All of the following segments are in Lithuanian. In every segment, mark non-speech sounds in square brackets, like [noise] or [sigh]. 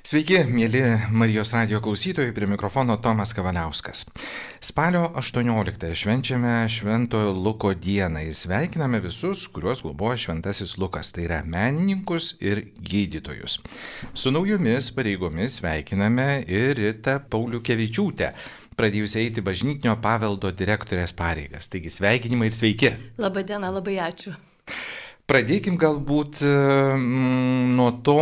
Sveiki, mėly Marijos radio klausytojai, prie mikrofono Tomas Kavaliauskas. Spalio 18 švenčiame Šventojo Luko dieną ir sveikiname visus, kuriuos globoja Šventasis Lukas, tai yra menininkus ir gydytojus. Su naujomis pareigomis sveikiname ir Rita Pauliukevičiūtę, pradėjusi eiti bažnytinio paveldo direktorės pareigas. Taigi sveikinimai ir sveiki. Labadiena, labai ačiū. Pradėkim galbūt mm, nuo to,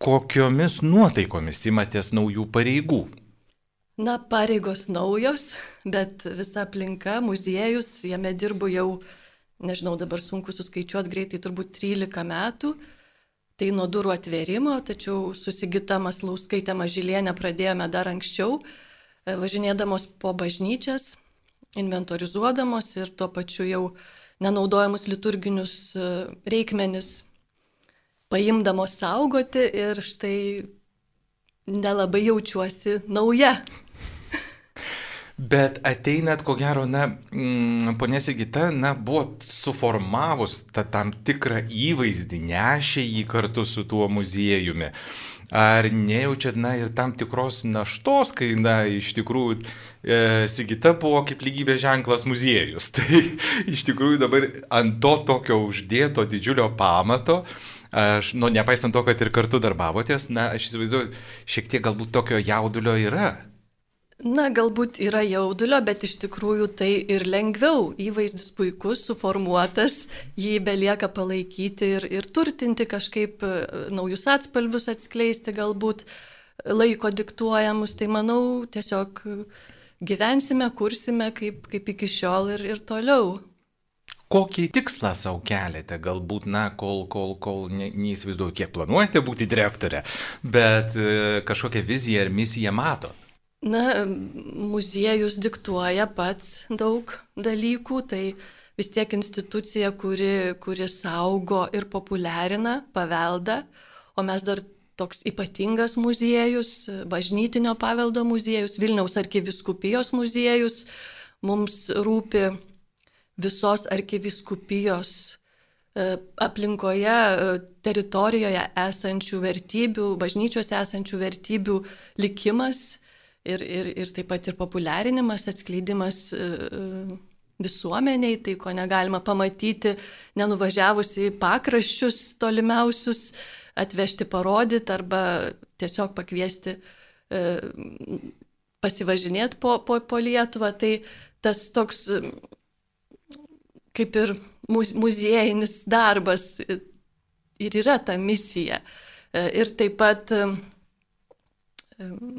kokiomis nuotaikomis imatės naujų pareigų? Na, pareigos naujos, bet visa aplinka, muziejus, jame dirbu jau, nežinau, dabar sunku suskaičiuoti greitai, turbūt 13 metų. Tai nuo durų atvėrimo, tačiau susigitamas Lauskaitė Mažylienė pradėjome dar anksčiau, e, važinėdamos po bažnyčias, inventorizuodamos ir tuo pačiu jau nenaudojamus liturginius e, reikmenis paimdamos saugoti ir štai nelabai jaučiuosi nauja. Bet ateinat, ko gero, na, mm, ponė Sigita, na, buvo suformavus tą tam tikrą įvaizdį, nešė jį kartu su tuo muziejumi. Ar nejaučiat, na, ir tam tikros naštos, kai, na, iš tikrųjų, e, Sigita buvo kaip lygybės ženklas muziejus. [laughs] Tai iš tikrųjų dabar ant to tokio uždėto didžiulio pamato, Aš, nu, nepaisant to, kad ir kartu darbavotės, na, aš įsivaizduoju, šiek tiek galbūt tokio jaudulio yra. Na, galbūt yra jaudulio, bet iš tikrųjų tai ir lengviau. Įvaizdis puikus, suformuotas, jį belieka palaikyti ir, ir turtinti kažkaip e, naujus atspalvius atskleisti, galbūt laiko diktuojamus. Tai manau, tiesiog gyvensime, kursime kaip, kaip iki šiol ir, ir toliau kokį tikslą savo keliate, galbūt, na, kol, kol, kol ne, neįsivaizduoju, kiek planuojate būti direktorė, bet e, kažkokią viziją ar misiją matot? Na, muziejus diktuoja pats daug dalykų, tai vis tiek institucija, kuri, kuri saugo ir populiarina paveldą, o mes dar toks ypatingas muziejus, bažnytinio paveldo muziejus, Vilniaus arkiviskupijos muziejus, mums rūpi visos arkiviskupijos e, aplinkoje, e, teritorijoje esančių vertybių, bažnyčios esančių vertybių likimas ir, ir, ir taip pat ir populiarinimas, atskleidimas e, visuomeniai, tai ko negalima pamatyti, nenuvažiavus į pakraščius tolimiausius, atvežti parodyti arba tiesiog pakviesti pasivažinėti po, po, po Lietuvą. Tai tas toks kaip ir muziejinis darbas ir yra ta misija. E, ir taip pat e,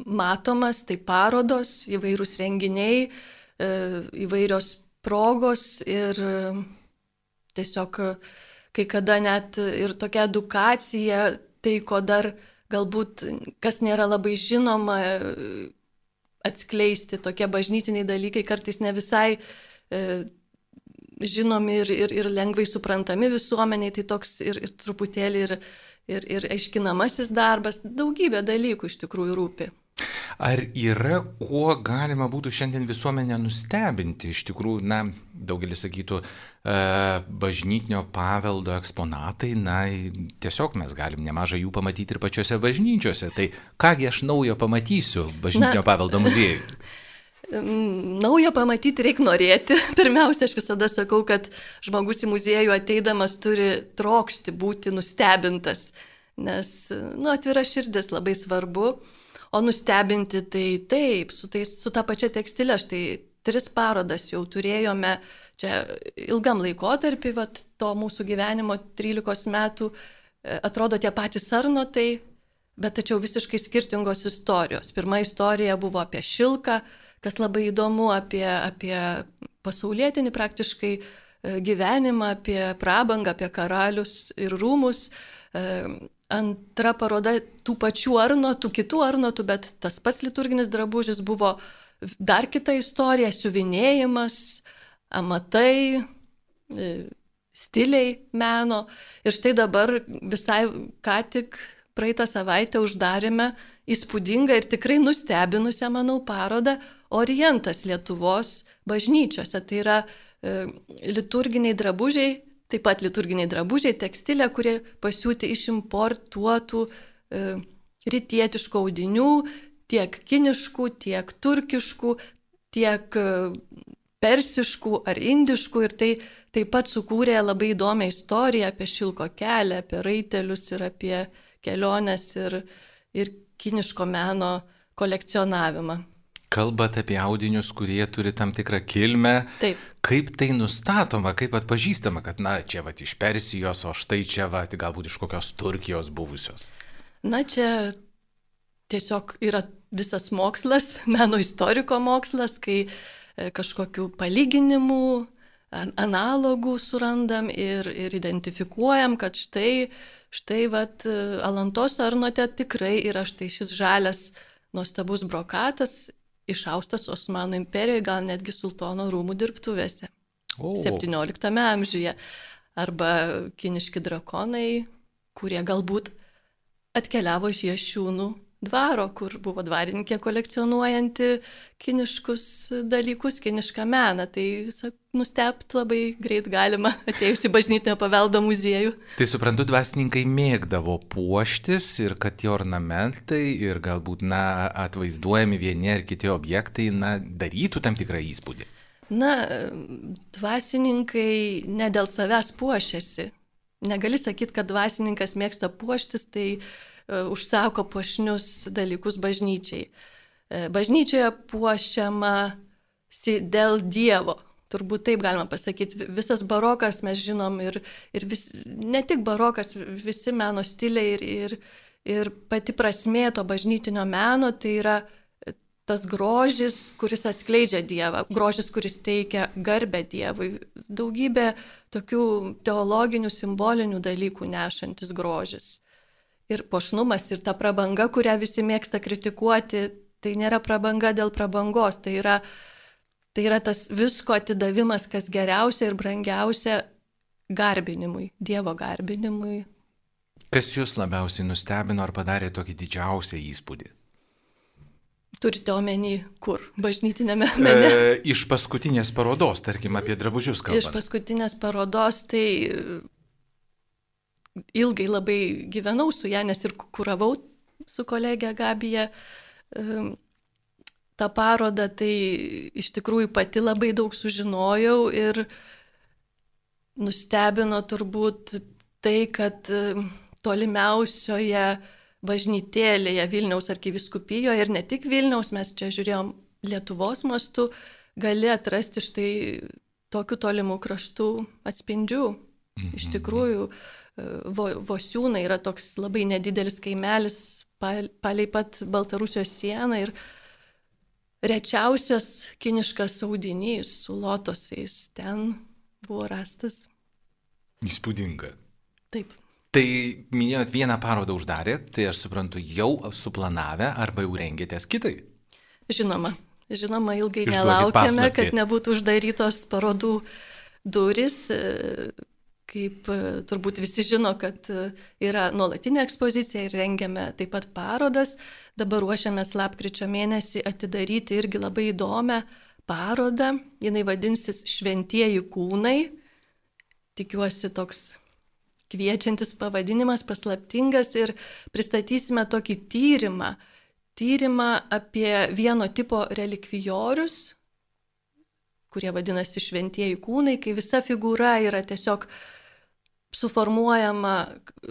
matomas, tai parodos, įvairūs renginiai, e, įvairios progos ir tiesiog kai kada net ir tokia edukacija, tai ko dar galbūt, kas nėra labai žinoma, atskleisti tokie bažnytiniai dalykai kartais ne visai žinomi ir, ir, ir lengvai suprantami visuomeniai, tai toks ir, ir truputėlį ir, ir, ir aiškinamasis darbas, daugybė dalykų iš tikrųjų rūpi. Ar yra, kuo galima būtų šiandien visuomenę nustebinti? Iš tikrųjų, na, daugelis sakytų, e, bažnytinio paveldo eksponatai, na, tiesiog mes galim nemažai jų pamatyti ir pačiose bažnyčiose. Tai kągi aš naujo pamatysiu bažnytinio na, paveldo muziejui? [laughs] Naują pamatyti reikia norėti. [laughs] Pirmiausia, aš visada sakau, kad žmogus į muziejų ateidamas turi trokšti būti nustebintas, nes nu, atvira širdis labai svarbu. O nustebinti tai taip, su, tai, su ta pačia tekstilė, štai tris parodas jau turėjome čia ilgam laikotarpį, vat, to mūsų gyvenimo 13 metų, e, atrodo tie patys sarnotai, bet tačiau visiškai skirtingos istorijos. Pirma istorija buvo apie šilką, kas labai įdomu apie, apie pasaulietinį praktiškai e, gyvenimą, apie prabangą, apie karalius ir rūmus. E, antra paroda tų pačių arnotų, kitų arnotų, bet tas pats liturginis drabužis buvo dar kita istorija - siuvinėjimas, amatai, e, stiliai meno. Ir štai dabar visai ką tik praeitą savaitę uždarėme įspūdingą ir tikrai nustebinusią, manau, parodą Orientas Lietuvos bažnyčiose. Tai yra e, liturginiai drabužiai, taip pat liturginiai drabužiai, tekstilė, kurie pasiūti iš importuotų e, rytietiškų audinių, tiek kiniškų, tiek turkiškų, tiek e, persiškų ar indiškų ir tai taip pat sukūrė labai įdomią istoriją apie šilko kelią, apie raitelius ir apie keliones ir, ir kiniško meno kolekcionavimą. Kalbat apie audinius, kurie turi tam tikrą kilmę. Taip. Kaip tai nustatoma, kaip atpažįstama, kad, na, čia va iš Persijos, o štai čia va galbūt iš kokios Turkijos buvusios? Na, čia tiesiog yra visas mokslas, [laughs] meno istoriko mokslas, kai e, kažkokių palyginimų, analogų surandam ir, ir identifikuojam, kad štai, štai, vat, Alantos Arnote tikrai yra štai šis žalias nuostabus brokatas, išaustas Osmanų imperijoje, gal netgi sultono rūmų dirbtuvėse. O. 17 amžiuje. Arba kiniški drakonai, kurie galbūt atkeliavo iš Jašiūnų dvaro, kur buvo dvarininkė kolekcionuojanti kiniškus dalykus, kinišką meną. Tai nustebt labai greit galima [laughs] atėjus į bažnytinio paveldo muziejų. Tai suprantu, dvasininkai mėgdavo puoštis ir kad tie ornamentai ir galbūt, na, atvaizduojami vieni ar kiti objektai, na, darytų tam tikrą įspūdį. Na, dvasininkai ne dėl savęs puošiasi. Negali sakyti, kad dvasininkas mėgsta puoštis, tai uh, užsako puošnius dalykus bažnyčiai. E, bažnyčioje puošiama dėl Dievo. Turbūt taip galima pasakyti. Visas barokas mes žinom ir, ir vis, ne tik barokas, visi meno stiliai ir, ir, ir pati prasmė to bažnytinio meno tai yra tas grožis, kuris atskleidžia Dievą, grožis, kuris teikia garbę Dievui. Daugybė tokių teologinių, simbolinių dalykų nešantis grožis ir pošnumas, ir ta prabanga, kurią visi mėgsta kritikuoti, tai nėra prabanga dėl prabangos, tai yra, tai yra tas visko atidavimas, kas geriausia ir brangiausia garbinimui, Dievo garbinimui. Kas jūs labiausiai nustebino ar padarė tokį didžiausią įspūdį? Turite omeny, kur? Bažnytinėme mene? E, iš paskutinės parodos, tarkim, apie drabužius kalbant. Iš paskutinės parodos, tai ilgai labai gyvenau su ją, nes ir kuravau su kolegė Gabija tą parodą, tai iš tikrųjų pati labai daug sužinojau ir nustebino turbūt tai, kad tolimiausioje bažnytėlėje Vilniaus arkiviskupijoje ir ne tik Vilniaus, mes čia žiūrėjom Lietuvos mastu, gali atrasti štai tokių tolimų kraštų atspindžių. Iš mhm. tikrųjų, Vo, Vosiūnai yra toks labai nedidelis kaimelis palei pat Baltarusijos sieną ir rečiausias kiniškas audinys su lotosais ten buvo rastas. Įspūdinga. Taip. Tai minėjot vieną parodą uždarėt, tai aš suprantu, jau suplanavę arba jau rengėtės kitai? Žinoma, žinoma, ilgai Išduokit nelaukėme, paslapti. kad nebūtų uždarytos parodų duris kaip e, turbūt visi žino, kad e, yra nuolatinė ekspozicija ir rengiame taip pat parodas. Dabar ruošiamės lapkričio mėnesį atidaryti irgi labai įdomią parodą. Jis vadinsis Šventieji kūnai. Tikiuosi toks kviečiantis pavadinimas, paslaptingas ir pristatysime tokį tyrimą. Tyrimą apie vieno tipo relikvijorius, kurie vadinasi šventieji kūnai, kai visa figūra yra tiesiog suformuojama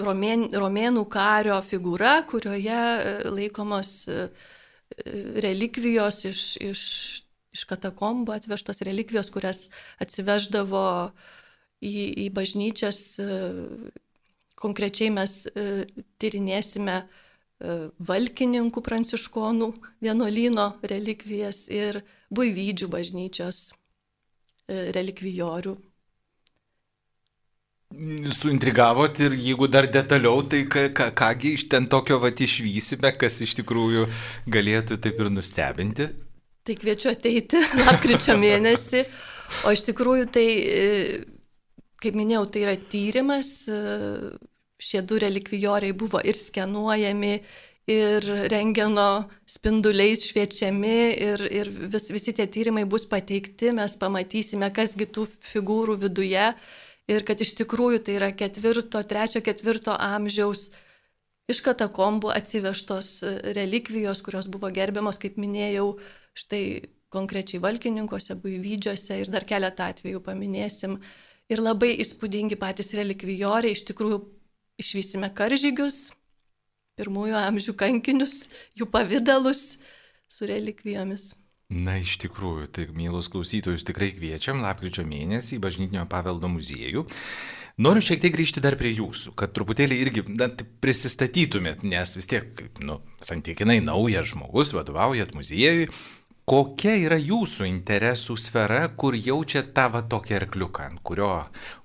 romėn, romėnų kario figūra, kurioje e, laikomos e, relikvijos iš, iš, iš katakombų atvežtos relikvijos, kurias atsiveždavo į, į bažnyčias. E, konkrečiai mes tyrinėsime valkininkų pranciškonų vienuolyno relikvijas ir buivydžių bažnyčios relikvijorių Suintrigavot ir jeigu dar detaliau, tai ką, ką, kągi iš ten tokio vat išvysime, kas iš tikrųjų galėtų taip ir nustebinti? Tai kviečiu ateiti [laughs] lapkričio mėnesį, o iš tikrųjų tai, kaip minėjau, tai yra tyrimas, šie du relikvijoriai buvo ir skenuojami, ir rengeno spinduliais šviečiami, ir, ir vis, visi tie tyrimai bus pateikti, mes pamatysime, kasgi tų figūrų viduje ir kad iš tikrųjų tai yra ketvirto, trečio, ketvirto amžiaus iš katakombų atsivežtos relikvijos, kurios buvo gerbiamos, kaip minėjau, štai konkrečiai Valkininkose, Buivydžiuose ir dar keletą atvejų paminėsim. Ir labai įspūdingi patys relikvijoriai, iš tikrųjų išvysime karžygius, pirmųjų amžių kankinius, jų pavydalus su relikvijomis. Na, iš tikrųjų, tai mielus klausytojus tikrai kviečiam lapkričio mėnesį į Bažnytinio paveldo muziejų. Noriu šiek tiek grįžti dar prie jūsų, kad truputėlį irgi na, prisistatytumėt, nes vis tiek, nu, santykinai naujas žmogus, vadovaujat muziejui. Kokia yra jūsų interesų sfera, kur jaučiat tą va tokį arkliuką, ant kurio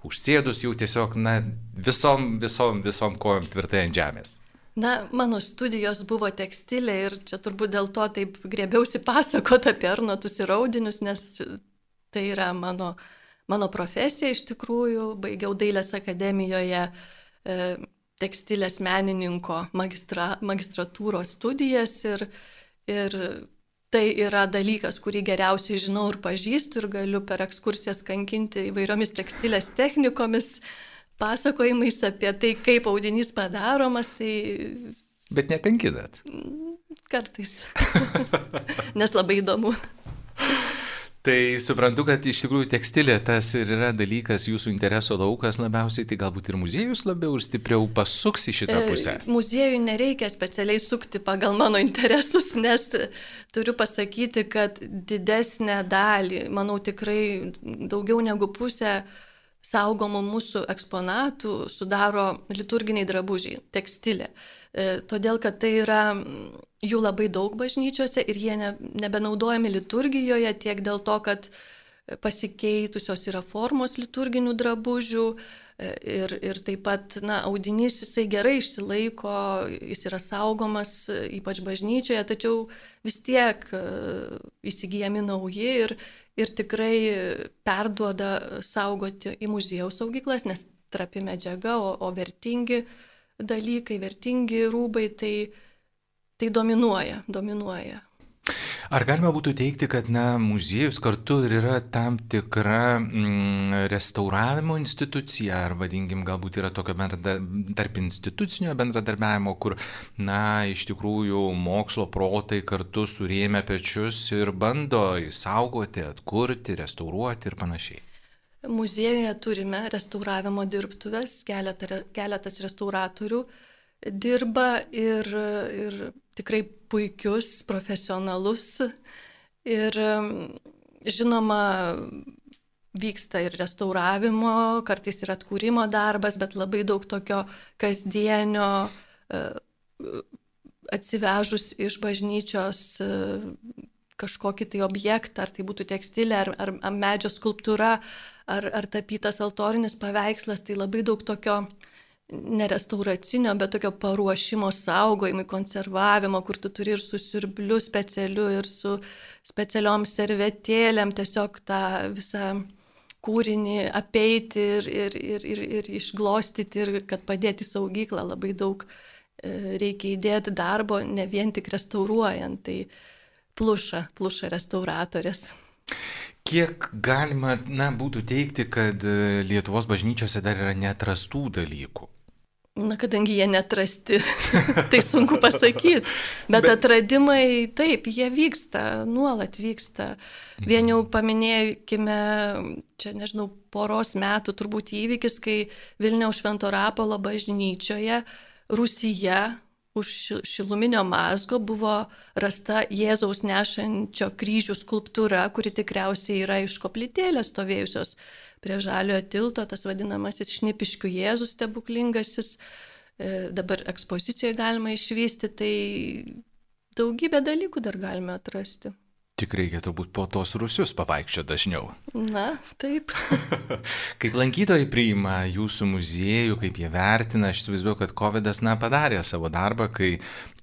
užsėdus jau tiesiog, na, visom, visom, visom kojom tvirtai ant žemės? Na, mano studijos buvo tekstilė ir čia turbūt dėl to taip grėbiausi pasakoti apie arnotus ir audinius, nes tai yra mano, mano profesija iš tikrųjų. Baigiau Dailės akademijoje e, tekstilės menininko magistra, magistratūros studijas ir, ir tai yra dalykas, kurį geriausiai žinau ir pažįstu ir galiu per ekskursijas kankinti įvairiomis tekstilės technikomis pasakojimais apie tai, kaip audinys padaromas, tai... Bet nekankinat. Kartais. [laughs] Nes labai įdomu. Tai suprantu, kad iš tikrųjų tekstilė tas ir yra dalykas jūsų intereso laukas labiausiai, tai galbūt ir muziejus labiau ir stipriau pasuks į šitą e, pusę. E, muziejui nereikia specialiai sukti pagal mano interesus, nes turiu pasakyti, kad didesnę dalį, manau tikrai daugiau negu pusę saugomų mūsų eksponatų sudaro liturginiai drabužiai, tekstilė. E, todėl, kad tai yra jų labai daug bažnyčiose ir jie ne, nebenaudojami liturgijoje tiek dėl to, kad pasikeitusios yra formos liturginių drabužių, E, ir, ir taip pat, na, audinys jisai gerai išsilaiko, jis yra saugomas, e, ypač bažnyčioje, tačiau vis tiek įsigijami nauji ir, ir tikrai perduoda saugoti į muziejaus saugyklas, nes trapi medžiaga, o, o vertingi dalykai, vertingi rūbai, tai, tai dominuoja, dominuoja. Ar galima būtų teikti, kad na, muziejus kartu ir yra tam tikra mm, restauravimo institucija, ar vadinkim, galbūt yra tokio tarp institucinio bendradarbiavimo, kur, na, iš tikrųjų mokslo protai kartu surėmė pečius ir bando įsaugoti, atkurti, restauruoti ir panašiai. Muziejuje turime restauravimo dirbtuves, keletas restauratorių dirba ir, ir tikrai puikius, profesionalus. Ir žinoma vyksta ir restauravimo, kartais ir atkūrimo darbas, bet labai daug tokio kasdienio e, atsivežus iš bažnyčios e, kažkokį tai objektą, ar tai būtų tekstilė, ar, ar, medžio skulptūra, ar, ar tapytas altorinis paveikslas, tai labai daug tokio uh, nerestauracinio, bet tokio paruošimo saugojimui, konservavimo, kur tu turi ir su sirbliu specialiu, ir su specialiom servetėlėm tiesiog tą visą kūrinį apeiti ir, ir, ir, ir, ir išglostyti, ir kad padėti saugyklą labai daug e, reikia įdėti darbo, ne vien tik restauruojant, tai pluša, pluša restauratorės. Kiek galima, na, būtų teikti, kad e, Lietuvos bažnyčiose dar yra netrastų dalykų? Na, kadangi jie netrasti, [laughs] tai sunku pasakyti. Bet, Bet atradimai, taip, jie vyksta, nuolat vyksta. Vien jau paminėjome, čia nežinau, poros metų turbūt įvykis, kai Vilniaus Švento Rapolo bažnyčioje Rusija už šiluminio mazgo buvo rasta Jėzaus nešančio kryžių skulptūra, kuri tikriausiai yra iš koplytėlės stovėjusios prie žaliojo tilto, tas vadinamasis šnipiškių Jėzus stebuklingasis, e, dabar ekspozicijoje galima išvysti, tai daugybę dalykų dar galime atrasti. Tik reikia turbūt po tos rusius pavaikščioti dažniau. Na, taip. [laughs] kaip lankytojai priima jūsų muziejų, kaip jie vertina, aš įsivaizduoju, kad COVID na, padarė savo darbą, kai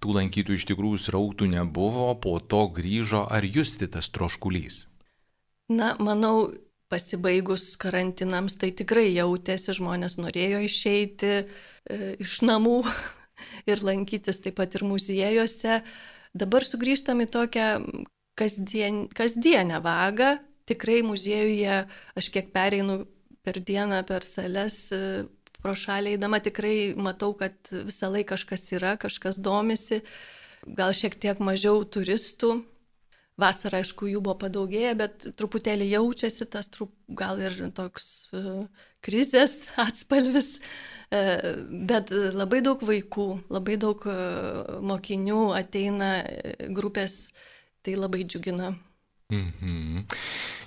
tų lankytojų iš tikrųjų srautų nebuvo, po to grįžo, ar justi tas troškulys? Na, manau, pasibaigus karantinams, tai tikrai jautėsi, žmonės norėjo išeiti e, iš namų [laughs] ir lankytis taip pat ir muziejuose. Dabar sugrįžtam į tokią kasdien, kasdienę vagą. Tikrai muziejuje aš kiek pereinu per dieną per sales, e, pro šalį eidama tikrai matau, kad visą laiką kažkas yra, kažkas domisi, gal šiek tiek mažiau turistų. Vasarą, aišku, jų buvo padaugėję, bet truputėlį jaučiasi tas, trup, gal ir toks uh, krizės [laughs] atspalvis, uh, bet labai daug vaikų, labai daug uh, mokinių ateina grupės, tai labai džiugina. Mhm.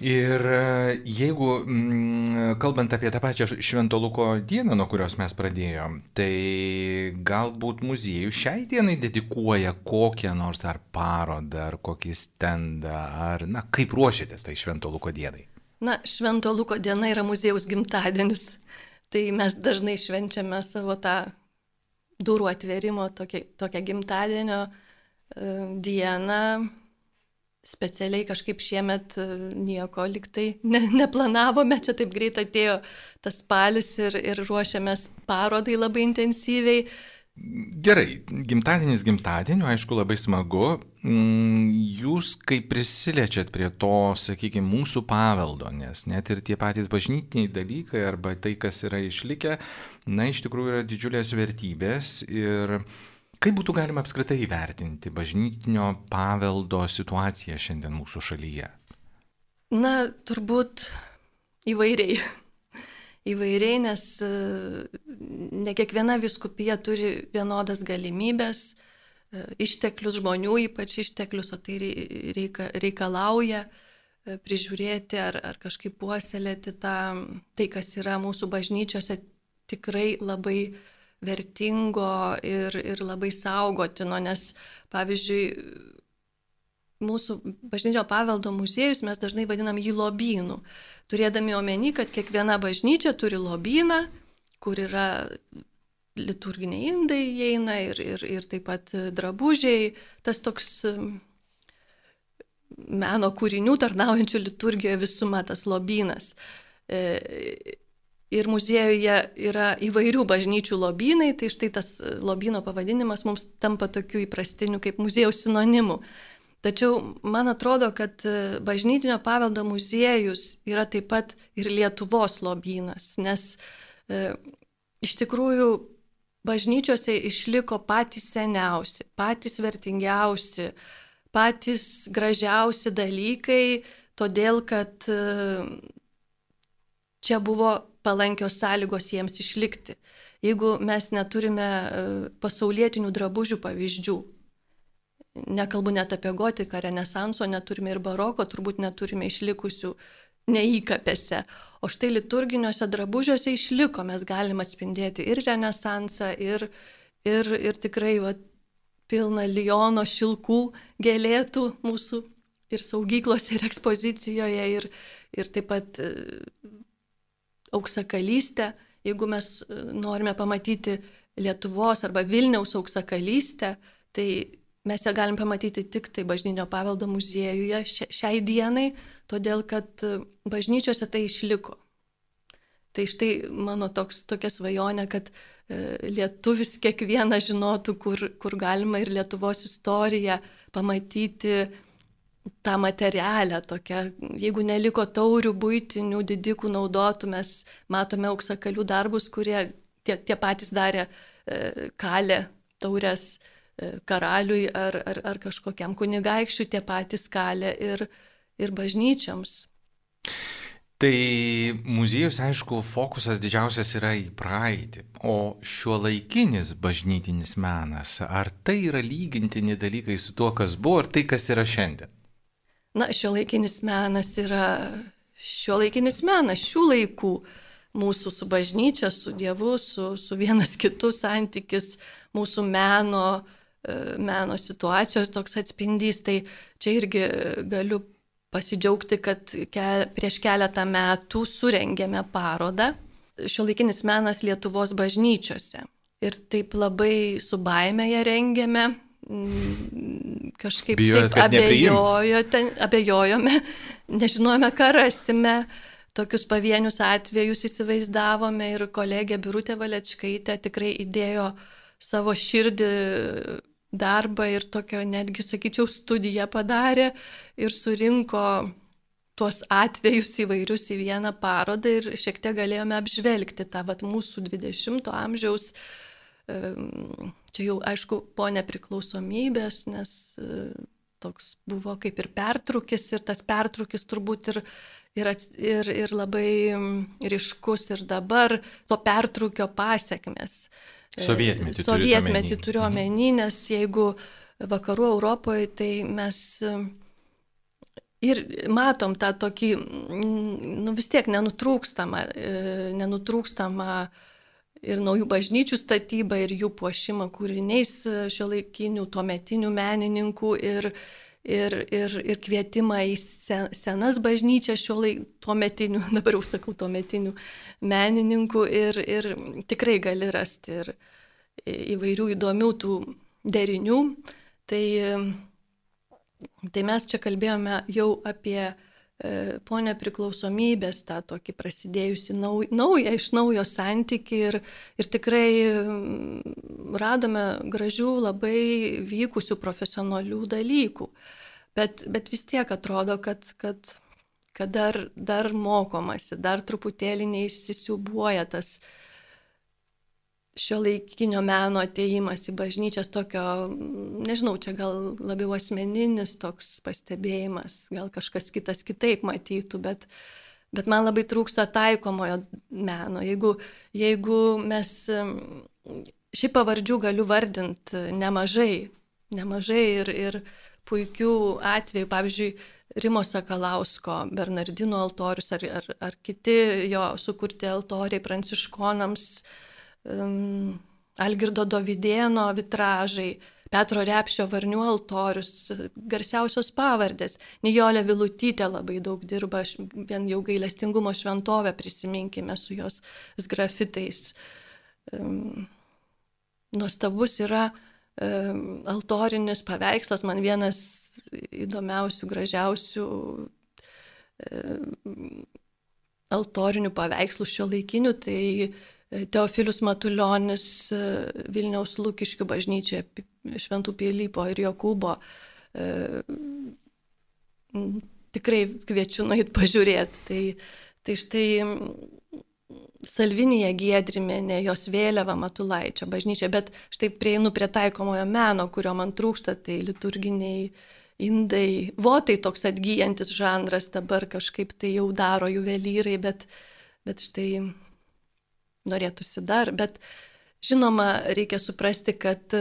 Ir e, jeigu, mm, kalbant apie tą pačią Švento Luko dieną, nuo kurios mes pradėjom, tai galbūt muziejų šiai dienai dedikuoja kokią nors ar parodą, ar kokį stendą, ar, na, kaip ruošiatės tai Švento Luko dienai? Na, Švento Luko diena yra muziejaus gimtadienis, tai mes dažnai švenčiame savo tą durų atverimo, tokią, gimtadienio uh, dieną specialiai kažkaip šiemet e, nieko liktai ne, neplanavome, čia taip greit atėjo tas spalis ir, ir ruošiamės parodai labai intensyviai. Gerai, gimtadienis gimtadieniu, aišku, labai smagu. Mm, jūs kaip prisiliečiat prie to, sakykime, mūsų paveldo, nes net ir tie patys bažnytiniai dalykai arba tai, kas yra išlikę, na, iš tikrųjų yra didžiulės vertybės ir Kaip būtų galima apskritai įvertinti bažnytinio paveldo situaciją šiandien mūsų šalyje? Na, turbūt įvairiai. Įvairiai, nes e, ne kiekviena viskupija turi vienodas galimybės, e, išteklius žmonių, ypač išteklius, o tai reika, reikalauja e, prižiūrėti ar, ar kažkaip puoselėti tą, tai, kas yra mūsų bažnyčiose, tikrai labai uh, vertingo ir, ir labai saugotino, nes pavyzdžiui, mūsų bažnyčio paveldo muziejus mes dažnai vadinam jį lobynu, turėdami omeny, kad kiekviena bažnyčia turi lobyną, kur yra liturginiai indai įeina ir, ir, ir taip pat drabužiai, tas toks meno kūrinių tarnaujančių liturgijoje visuma, tas lobynas. Ir muziejuje yra įvairių bažnyčių lobynai, tai štai tas lobyno pavadinimas mums tampa tokiu įprastiniu kaip muziejaus sinonimu. Tačiau man atrodo, kad bažnytinio paveldo muziejus yra taip pat ir Lietuvos lobynas, nes e, iš tikrųjų bažnyčiose išliko patys seniausi, patys vertingiausi, patys gražiausi dalykai, todėl kad e, čia buvo palankios sąlygos jiems išlikti. Jeigu mes neturime e, pasaulietinių drabužių pavyzdžių, nekalbu net apie gotiką, renesanso, neturime ir baroko, turbūt neturime išlikusių neįkapėse. O štai liturginiuose drabužiuose išliko, mes galime atspindėti ir renesansą, ir, ir, ir tikrai va, pilną Liono šilkų gėlėtų mūsų ir saugyklose, ir ekspozicijoje, ir, ir taip pat e, auksakalystę, jeigu mes e, norime pamatyti Lietuvos arba Vilniaus auksakalystę, tai mes ją galim pamatyti tik tai bažnytinio paveldo muziejuje šiai dienai, todėl kad e, bažnyčiose tai išliko. Tai štai mano toks, tokia svajonė, kad e, lietuvis kiekvieną žinotų, kur, kur galima ir Lietuvos istoriją pamatyti tą materialę tokią, jeigu neliko taurių būtinių didikų naudotų, mes matome auksakalių darbus, kurie tie, tie patys darė e, kalę taurės e, karaliui ar, ar, ar kažkokiam kunigaikščiui, tie patys kalė ir, ir bažnyčiams. Tai muziejus, aišku, fokusas didžiausias yra į praeitį, o šiuo laikinis bažnytinis menas, ar tai yra lygintini dalykai su tuo, kas buvo, ar tai, kas yra šiandien? Na, šio laikinis menas yra šio laikinis menas, šių laikų mūsų su bažnyčia, su Dievu, su, su vienas kitu santykis, mūsų meno, e, meno situacijos toks atspindys. Tai čia irgi galiu pasidžiaugti, kad ke, prieš keletą metų surengėme parodą šio laikinis menas Lietuvos bažnyčiose. Ir taip labai su baime ją rengėme, Mm, kažkaip Bijojot, taip abejojo, ten, abejojome, [laughs] nežinojome, ką rasime. Tokius pavienius atvejus įsivaizdavome ir kolegė Birutė Valečkaitė tikrai įdėjo savo širdį darbą ir tokio netgi, sakyčiau, studiją padarė ir surinko tuos atvejus įvairius į vieną parodą ir šiek tiek galėjome apžvelgti tą vat, mūsų 20-ojo amžiaus, čia jau aišku po nepriklausomybės, nes e, toks buvo kaip ir pertrukis ir tas pertrukis turbūt ir, ir, ir, ir labai ryškus ir dabar to pertrukio pasiekmes. E, Sovietmetį. Sovietmetį turiu omeny, nes jeigu vakarų Europoje, tai mes Ir matom tą tokį, nu vis tiek nenutrūkstamą, e, nenutrūkstamą ir naujų bažnyčių statybą, ir jų puošimą kūriniais šio laikinių, tuometinių menininkų, ir, ir, ir, ir kvietimą į senas bažnyčias šio laikų, tuometinių, [laughs] dabar jau sakau, tuometinių menininkų, ir, ir tikrai gali rasti ir įvairių įdomių tų derinių. Tai Tai mes čia kalbėjome jau apie po nepriklausomybės tą tokį prasidėjusi nauj, naują iš naujo santyki ir, ir tikrai radome gražių, labai vykusių profesionalių dalykų. Bet, bet vis tiek atrodo, kad, kad, kad dar, dar mokomasi, dar truputėlį neįsisiubuoja tas uh, šio laikinio meno ateimas į bažnyčias tokio, nežinau, čia gal labiau asmeninis toks pastebėjimas, gal kažkas kitas kitaip matytų, bet, bet man labai trūksta taikomojo meno. Jeigu, jeigu mes, šiaip pavardžių galiu vardinti nemažai, nemažai ir, ir puikių atvejų, pavyzdžiui, Rimo Sakalausko, Bernardino altorius ar, ar, ar kiti jo sukurti altoriai pranciškonams, uh, um, Algirdo Dovydėno vitražai, Petro Repšio varnių altorius, garsiausios pavardės. Nijolė Vilutytė labai daug dirba, vien jau gailestingumo šventovę prisiminkime su jos grafitais. Um, nuostabus yra um, altorinis paveikslas, man vienas įdomiausių, gražiausių um, altorinių paveikslų šio laikinių, tai Teofilius Matuljonis e, Vilniaus Lūkiškių bažnyčioje Šventų Pielypo ir Jokūbo. E, tikrai kviečiu nueit pažiūrėti. Tai, tai štai Salvinija Giedrimenė, jos vėliava Matulaičio bažnyčia, bet štai prieinu prie taikomojo meno, kurio man trūksta, tai liturginiai indai, votai toks atgyjantis žanras dabar kažkaip tai jau daro juvelyrai, bet, bet štai norėtųsi dar, bet žinoma, reikia suprasti, kad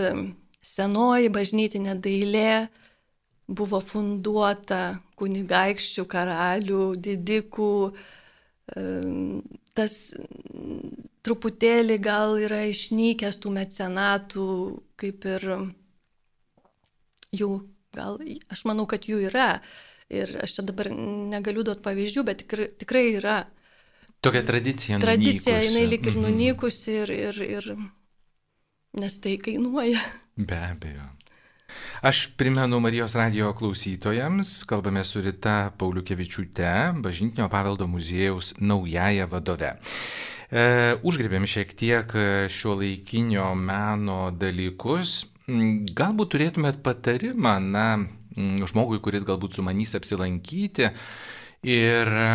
senoji bažnytinė dailė buvo funduota kunigaikščių, karalių, didikų. Tas truputėlį gal yra išnykęs tų mecenatų, kaip ir jų, gal aš manau, kad jų yra. Ir aš čia dabar negaliu duoti pavyzdžių, bet tikrai, tikrai yra Tokia tradicija. Tradicija, nunykusi. jinai lik ir mhm. nunykusi ir, ir, ir nes tai kainuoja. Be abejo. Aš primenu Marijos radio klausytojams, kalbame su Rita Pauliukevičiūte, Bažnytinio paveldo muziejaus naująją vadove. E, užgrebėm šiek tiek šio laikinio meno dalykus. Galbūt turėtumėt patarimą, na, žmogui, kuris galbūt sumanys apsilankyti Ir e,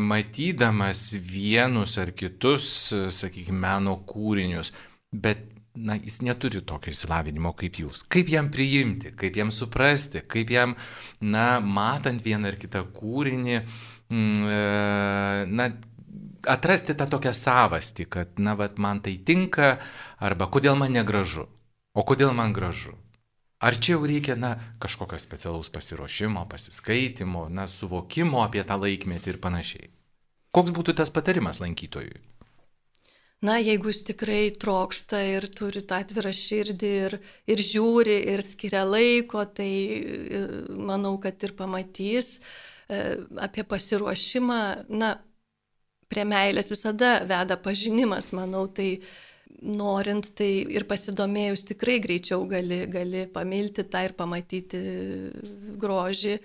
matydamas vienus ar kitus, sakykime, meno kūrinius, bet na, jis neturi tokio įsilavinimo kaip jūs. Kaip jam priimti, kaip jam suprasti, kaip jam, na, matant vieną ar kitą kūrinį, mm, e, na, atrasti tą tokią savastį, kad, na, vat, man tai tinka, arba kodėl man negražu, o kodėl man gražu. Ar čia jau reikia, na, kažkokio specialaus pasiruošimo, pasiskaitimo, na, suvokimo apie tą laikmetį ir panašiai? Koks būtų tas patarimas lankytojui? Na, jeigu jis tikrai trokšta ir turi tą atvirą širdį ir, ir žiūri ir skiria laiko, tai e, manau, kad ir pamatys e, apie pasiruošimą. Na, prie meilės visada veda pažinimas, manau, tai norint, tai ir pasidomėjus tikrai greičiau gali, gali pamilti tą ir pamatyti grožį,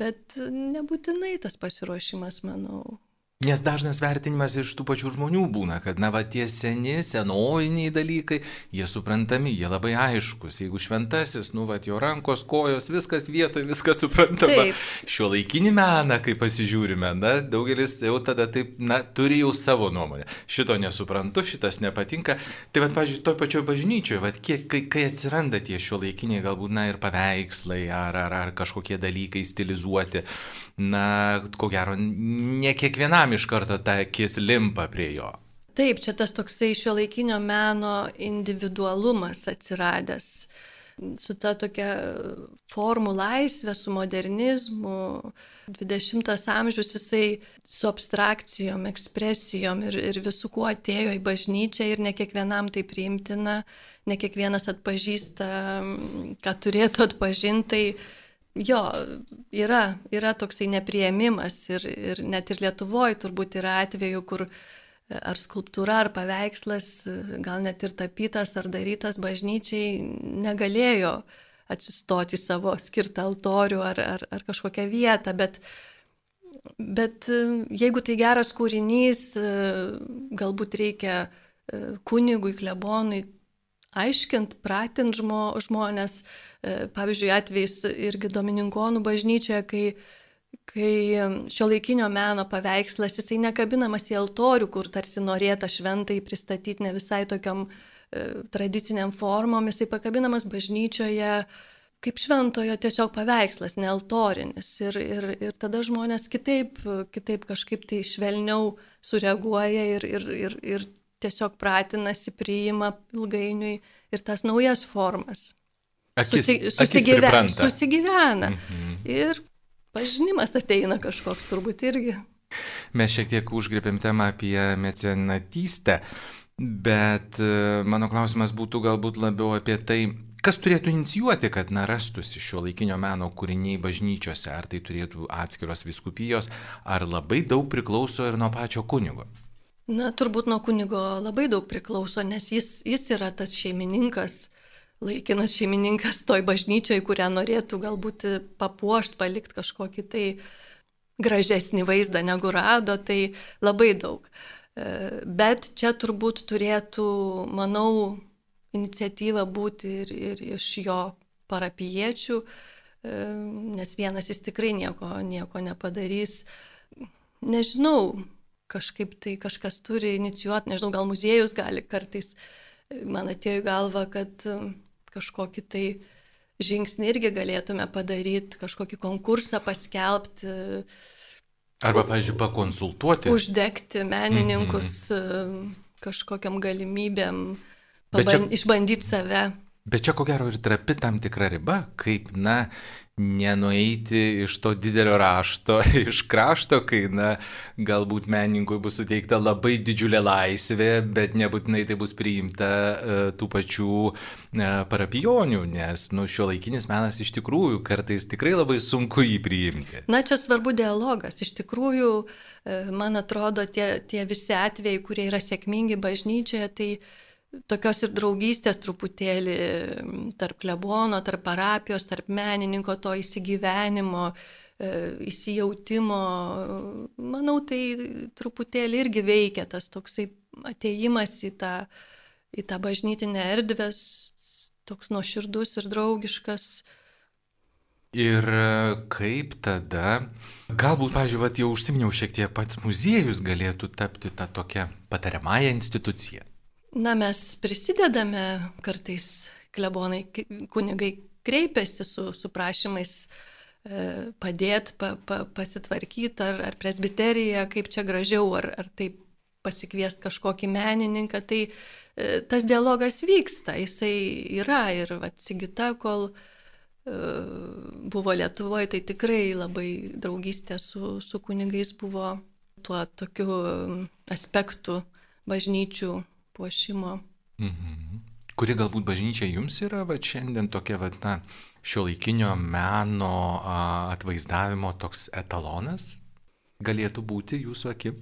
bet nebūtinai tas pasiruošimas, manau. Nes dažnas vertinimas iš tų pačių žmonių būna, kad na va tie seni, senoviniai dalykai, jie suprantami, jie labai aiškus. Jeigu šventasis, nu va jo rankos, kojos, viskas vietoje, viskas suprantama. Taip. Šio laikinį meną, kai pasižiūrime, na daugelis jau tada taip, na turi jau savo nuomonę. Šito nesuprantu, šitas nepatinka. Tai va, pažiūrėjau, toj pačioj bažnyčioje, va, kiek, kai, kai atsiranda tie šio laikiniai galbūt, na ir paveikslai, ar, ar, ar kažkokie dalykai stilizuoti na, ko gero, ne kiekvienam iš karto ta akis limpa prie jo. Taip, čia tas toksai šio laikinio meno individualumas atsiradęs su ta tokia formų laisvė, su modernizmu. 20 amžius jisai su abstrakcijom, ekspresijom ir, ir visų kuo atėjo į bažnyčią ir ne kiekvienam tai priimtina, ne kiekvienas atpažįsta, ką turėtų atpažinti. Tai jo, yra, yra toksai nepriėmimas ir, ir net ir Lietuvoje turbūt yra atveju, kur ar skulptūra, ar paveikslas, gal net ir tapytas, ar darytas bažnyčiai negalėjo atsistoti savo skirtą altorių ar, ar, ar kažkokią vietą, bet, bet jeigu tai geras kūrinys, galbūt reikia kunigui, klebonui aiškint, pratint žmo, žmonės. E, pavyzdžiui, atvejais irgi Domininkonų bažnyčioje, kai, kai šio laikinio meno paveikslas, jisai nekabinamas į altorių, kur tarsi norėta šventai pristatyti ne visai tokiam e, tradiciniam formom, jisai pakabinamas bažnyčioje kaip šventojo tiesiog paveikslas, ne altorinis. Ir, ir, ir tada žmonės kitaip, kitaip kažkaip tai švelniau sureaguoja ir, ir, ir, ir tiesiog pratinasi, priima ilgainiui ir tas naujas formas. Akis, Susi, susigyve, akis susigyvena. Mhm. Ir pažinimas ateina kažkoks turbūt irgi. Mes šiek tiek užgrėpėm temą apie mecenatystę, bet e, mano klausimas būtų galbūt labiau apie tai, kas turėtų inicijuoti, kad na, rastųsi šio laikinio meno kūriniai bažnyčiose, ar tai turėtų atskiros viskupijos, ar labai daug priklauso ir nuo pačio kunigo. Na, turbūt nuo kunigo labai daug priklauso, nes jis, jis yra tas šeimininkas, laikinas šeimininkas toj bažnyčiai, kurią norėtų galbūt papuošti, palikti kažkokį tai gražesnį vaizdą negu rado, tai labai daug. E, bet čia turbūt turėtų, manau, iniciatyva būti ir, ir iš jo parapiečių, e, nes vienas jis tikrai nieko, nieko nepadarys. Nežinau, kažkaip tai kažkas turi inicijuoti, nežinau, gal muziejus gali kartais, man atėjo į galvą, kad um, kažkokį tai žingsnį irgi galėtume padaryti, kažkokį konkursą paskelbti. Arba, pavyzdžiui, pakonsultuoti. Uždegti menininkus mm -hmm. kažkokiam galimybėm, paban, čia, išbandyti save. Bet čia ko gero ir trapi tam tikra riba, kaip, na, nenueiti iš to didelio rašto, [laughs] iš krašto, kai, na, galbūt menininkui bus suteikta labai didžiulė laisvė, bet nebūtinai tai bus priimta uh, tų pačių uh, parapijonių, nes, nu, šio laikinis menas iš tikrųjų kartais tikrai labai sunku jį priimti. Na, čia svarbu dialogas. Iš tikrųjų, uh, man atrodo, tie, tie visi atvejai, kurie yra sėkmingi bažnyčioje, tai tokios ir draugystės truputėlį tarp klebono, tarp parapijos, tarp menininko, to įsigyvenimo, e, įsijautimo. Manau, tai truputėlį irgi veikia tas toksai ateimas į tą, į tą bažnytinę erdvę, toks nuoširdus ir draugiškas. Ir kaip tada, galbūt, pažiūrėjau, jau užsiminiau šiek tiek pats muziejus galėtų tapti tą tokią patariamąją instituciją. Na, mes prisidedame kartais, klebonai, kunigai kreipiasi su, su prašymais e, padėti, pa, pa, pasitvarkyti, ar, ar presbiterija, kaip čia gražiau, ar, ar taip pasikviesti kažkokį menininką. Tai e, tas dialogas vyksta, jisai yra ir atsigita, kol e, buvo Lietuvoje, tai tikrai labai draugystė su, su kunigais buvo tuo tokiu aspektu bažnyčių puošimo. Mhm. Kuri galbūt bažnyčia jums yra va šiandien tokia, va, na, šio laikinio meno a, atvaizdavimo toks etalonas galėtų būti jūsų akim?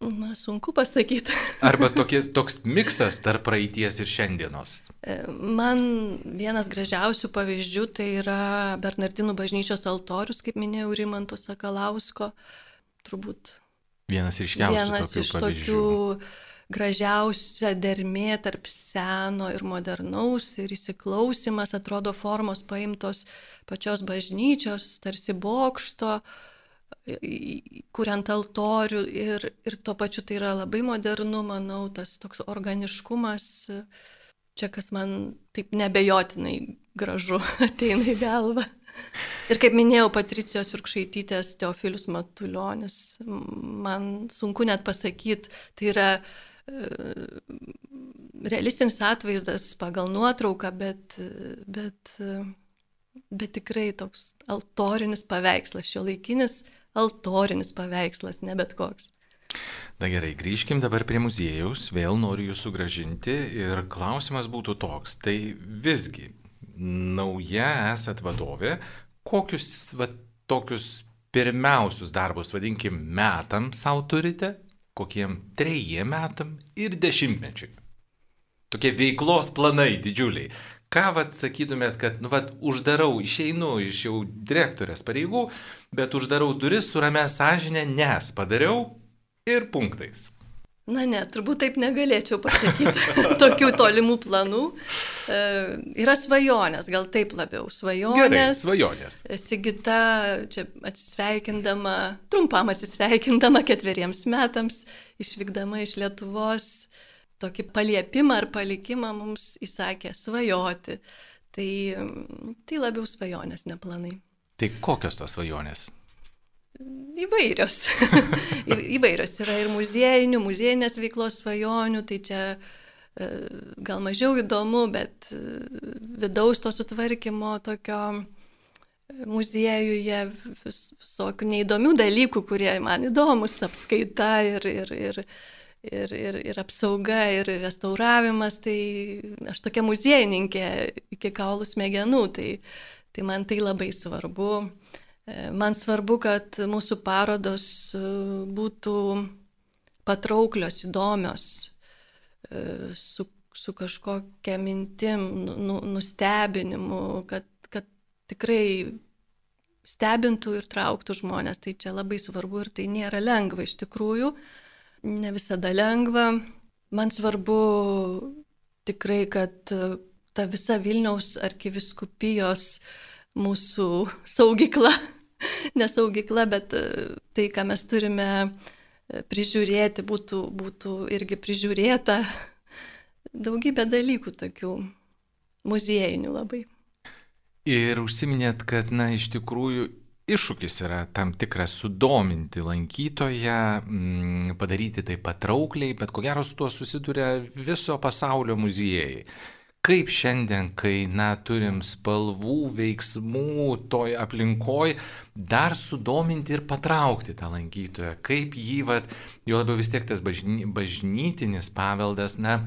Na, sunku pasakyti. [laughs] Arba tokies, toks miksas tarp praeities ir šiandienos. E, man vienas gražiausių pavyzdžių tai yra Bernardinų bažnyčios altorius, kaip minėjau, Rimanto Sakalausko. Turbūt Vienas ryškiausių Vienas tokių iš pavyzdžių. tokių gražiausia dermė tarp seno ir modernaus ir įsiklausimas, atrodo formos paimtos pačios bažnyčios, tarsi bokšto, kuriant altorių ir, ir tuo pačiu tai yra labai modernu, manau, tas toks organiškumas, čia kas man taip nebejotinai gražu [laughs] ateina į galvą. Ir kaip minėjau, Patricijos Jurkšaitytės Teofilius Matuljonis, man sunku net pasakyti, tai yra e, realistinis atvaizdas pagal nuotrauką, bet, bet, e, bet tikrai toks altorinis paveikslas, šio laikinis altorinis paveikslas, ne bet koks. Na gerai, grįžkim dabar prie muziejaus, vėl noriu jūs sugražinti ir klausimas būtų toks. Tai visgi, nauja esat vadovė, kokius va, tokius pirmiausius darbus, vadinkim, metam savo turite, kokiem trejiem metam ir dešimtmečiui? Tokie veiklos planai didžiuliai. Ką vad sakytumėt, kad, nu, vad, uždarau, išeinu iš jau direktorės pareigų, bet uždarau duris su ramė sąžinė, nes padariau ir punktais. Na ne, turbūt taip negalėčiau pasakyti [laughs] tokių tolimų planų. E, yra svajonės, gal taip labiau. Svajonės. Gerai, svajonės. Sigita čia atsisveikindama, trumpam atsisveikindama ketveriems metams, išvykdama iš Lietuvos, tokį paliepimą ar palikimą mums įsakė svajoti. Tai, tai labiau svajonės, ne planai. Tai kokios tos svajonės? Įvairios. [laughs] Įvairios yra ir muziejinių, muziejinės veiklos svajonių, tai čia e, gal mažiau įdomu, bet e, vidaus to sutvarkymo tokio e, muziejuje vis, visokių neįdomių dalykų, kurie man įdomus, apskaita ir, ir, ir, ir, ir, ir apsauga, ir restauravimas, tai aš tokia muziejininkė iki kaulų smegenų, tai, tai man tai labai svarbu. E, Man svarbu, kad mūsų parodos e, būtų patrauklios, įdomios, e, su, su kažkokia mintim, nu- nu- nustebinimu, kad, kad tikrai stebintų ir trauktų žmonės. Tai čia labai svarbu ir tai nėra lengva iš tikrųjų. Ne visada lengva. Man svarbu tikrai, kad e, ta visa Vilniaus arkiviskupijos mūsų saugykla, [laughs] nesaugykla, bet e, tai, ką mes turime e, prižiūrėti, būtų, būtų irgi prižiūrėta. [laughs] Daugybė dalykų tokių muziejinių labai. Ir užsiminėt, kad, na, iš tikrųjų iššūkis yra tam tikras sudominti lankytoją, mm, padaryti tai patraukliai, bet ko gero su tuo susiduria viso pasaulio muziejai. Kaip šiandien, kai, na, turim spalvų, veiksmų toj aplinkoj, dar sudominti ir patraukti tą lankytoją, kaip jį, vat, jo labiau vis tiek tas bažny, bažnytinis paveldas, na,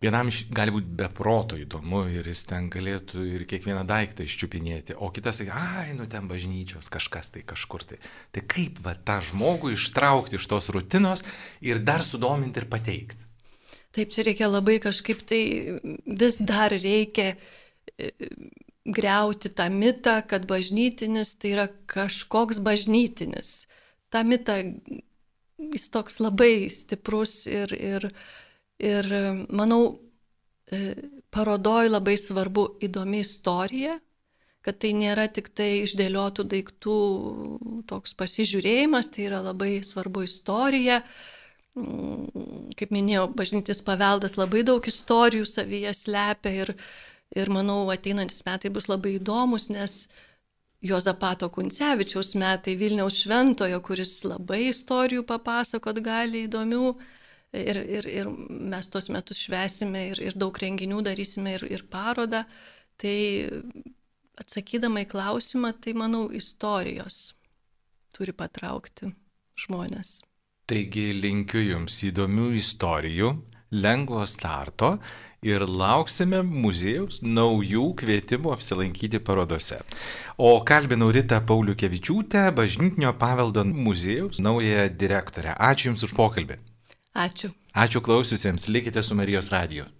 Vienam iš- gali būti beproto įdomu ir jis ten galėtų ir kiekvieną daiktą iščiupinėti, o kitas sakė, ai, nu ten bažnyčios kažkas tai kažkur tai. Tai kaip va tą žmogų ištraukti iš tos rutinos ir dar sudominti ir pateikti. Taip, čia reikia labai kažkaip tai vis dar reikia e, greuti tą mitą, kad bažnytinis tai yra kažkoks bažnytinis. Ta mitą jis toks labai stiprus ir, ir, ir manau, e, parodoj labai svarbu įdomi istorija, kad tai nėra tik tai išdėliotų daiktų toks pasižiūrėjimas, tai yra labai svarbu istorija. Mm, Kaip minėjau, bažnytis paveldas labai daug istorijų savyje slepia ir, ir manau, ateinantis metai bus labai įdomus, nes Jozapato Kuncevičiaus metai Vilniaus šventojo, kuris labai istorijų papasakot gali įdomių. Ir, ir, ir mes tuos metus švesime ir, ir daug renginių darysime ir, ir parodą. Tai atsakydama į klausimą, tai manau, istorijos turi patraukti žmonės. Taigi linkiu Jums įdomių istorijų, lengvo starto ir lauksime muziejaus naujų kvietimų apsilankyti parodose. O kalbinau Rita Pauliukevičiūtę, bažnytinio paveldo muziejaus naująją direktorę. Ačiū Jums už pokalbį. Ačiū. Ačiū klausiusiems, likite su Marijos radiju.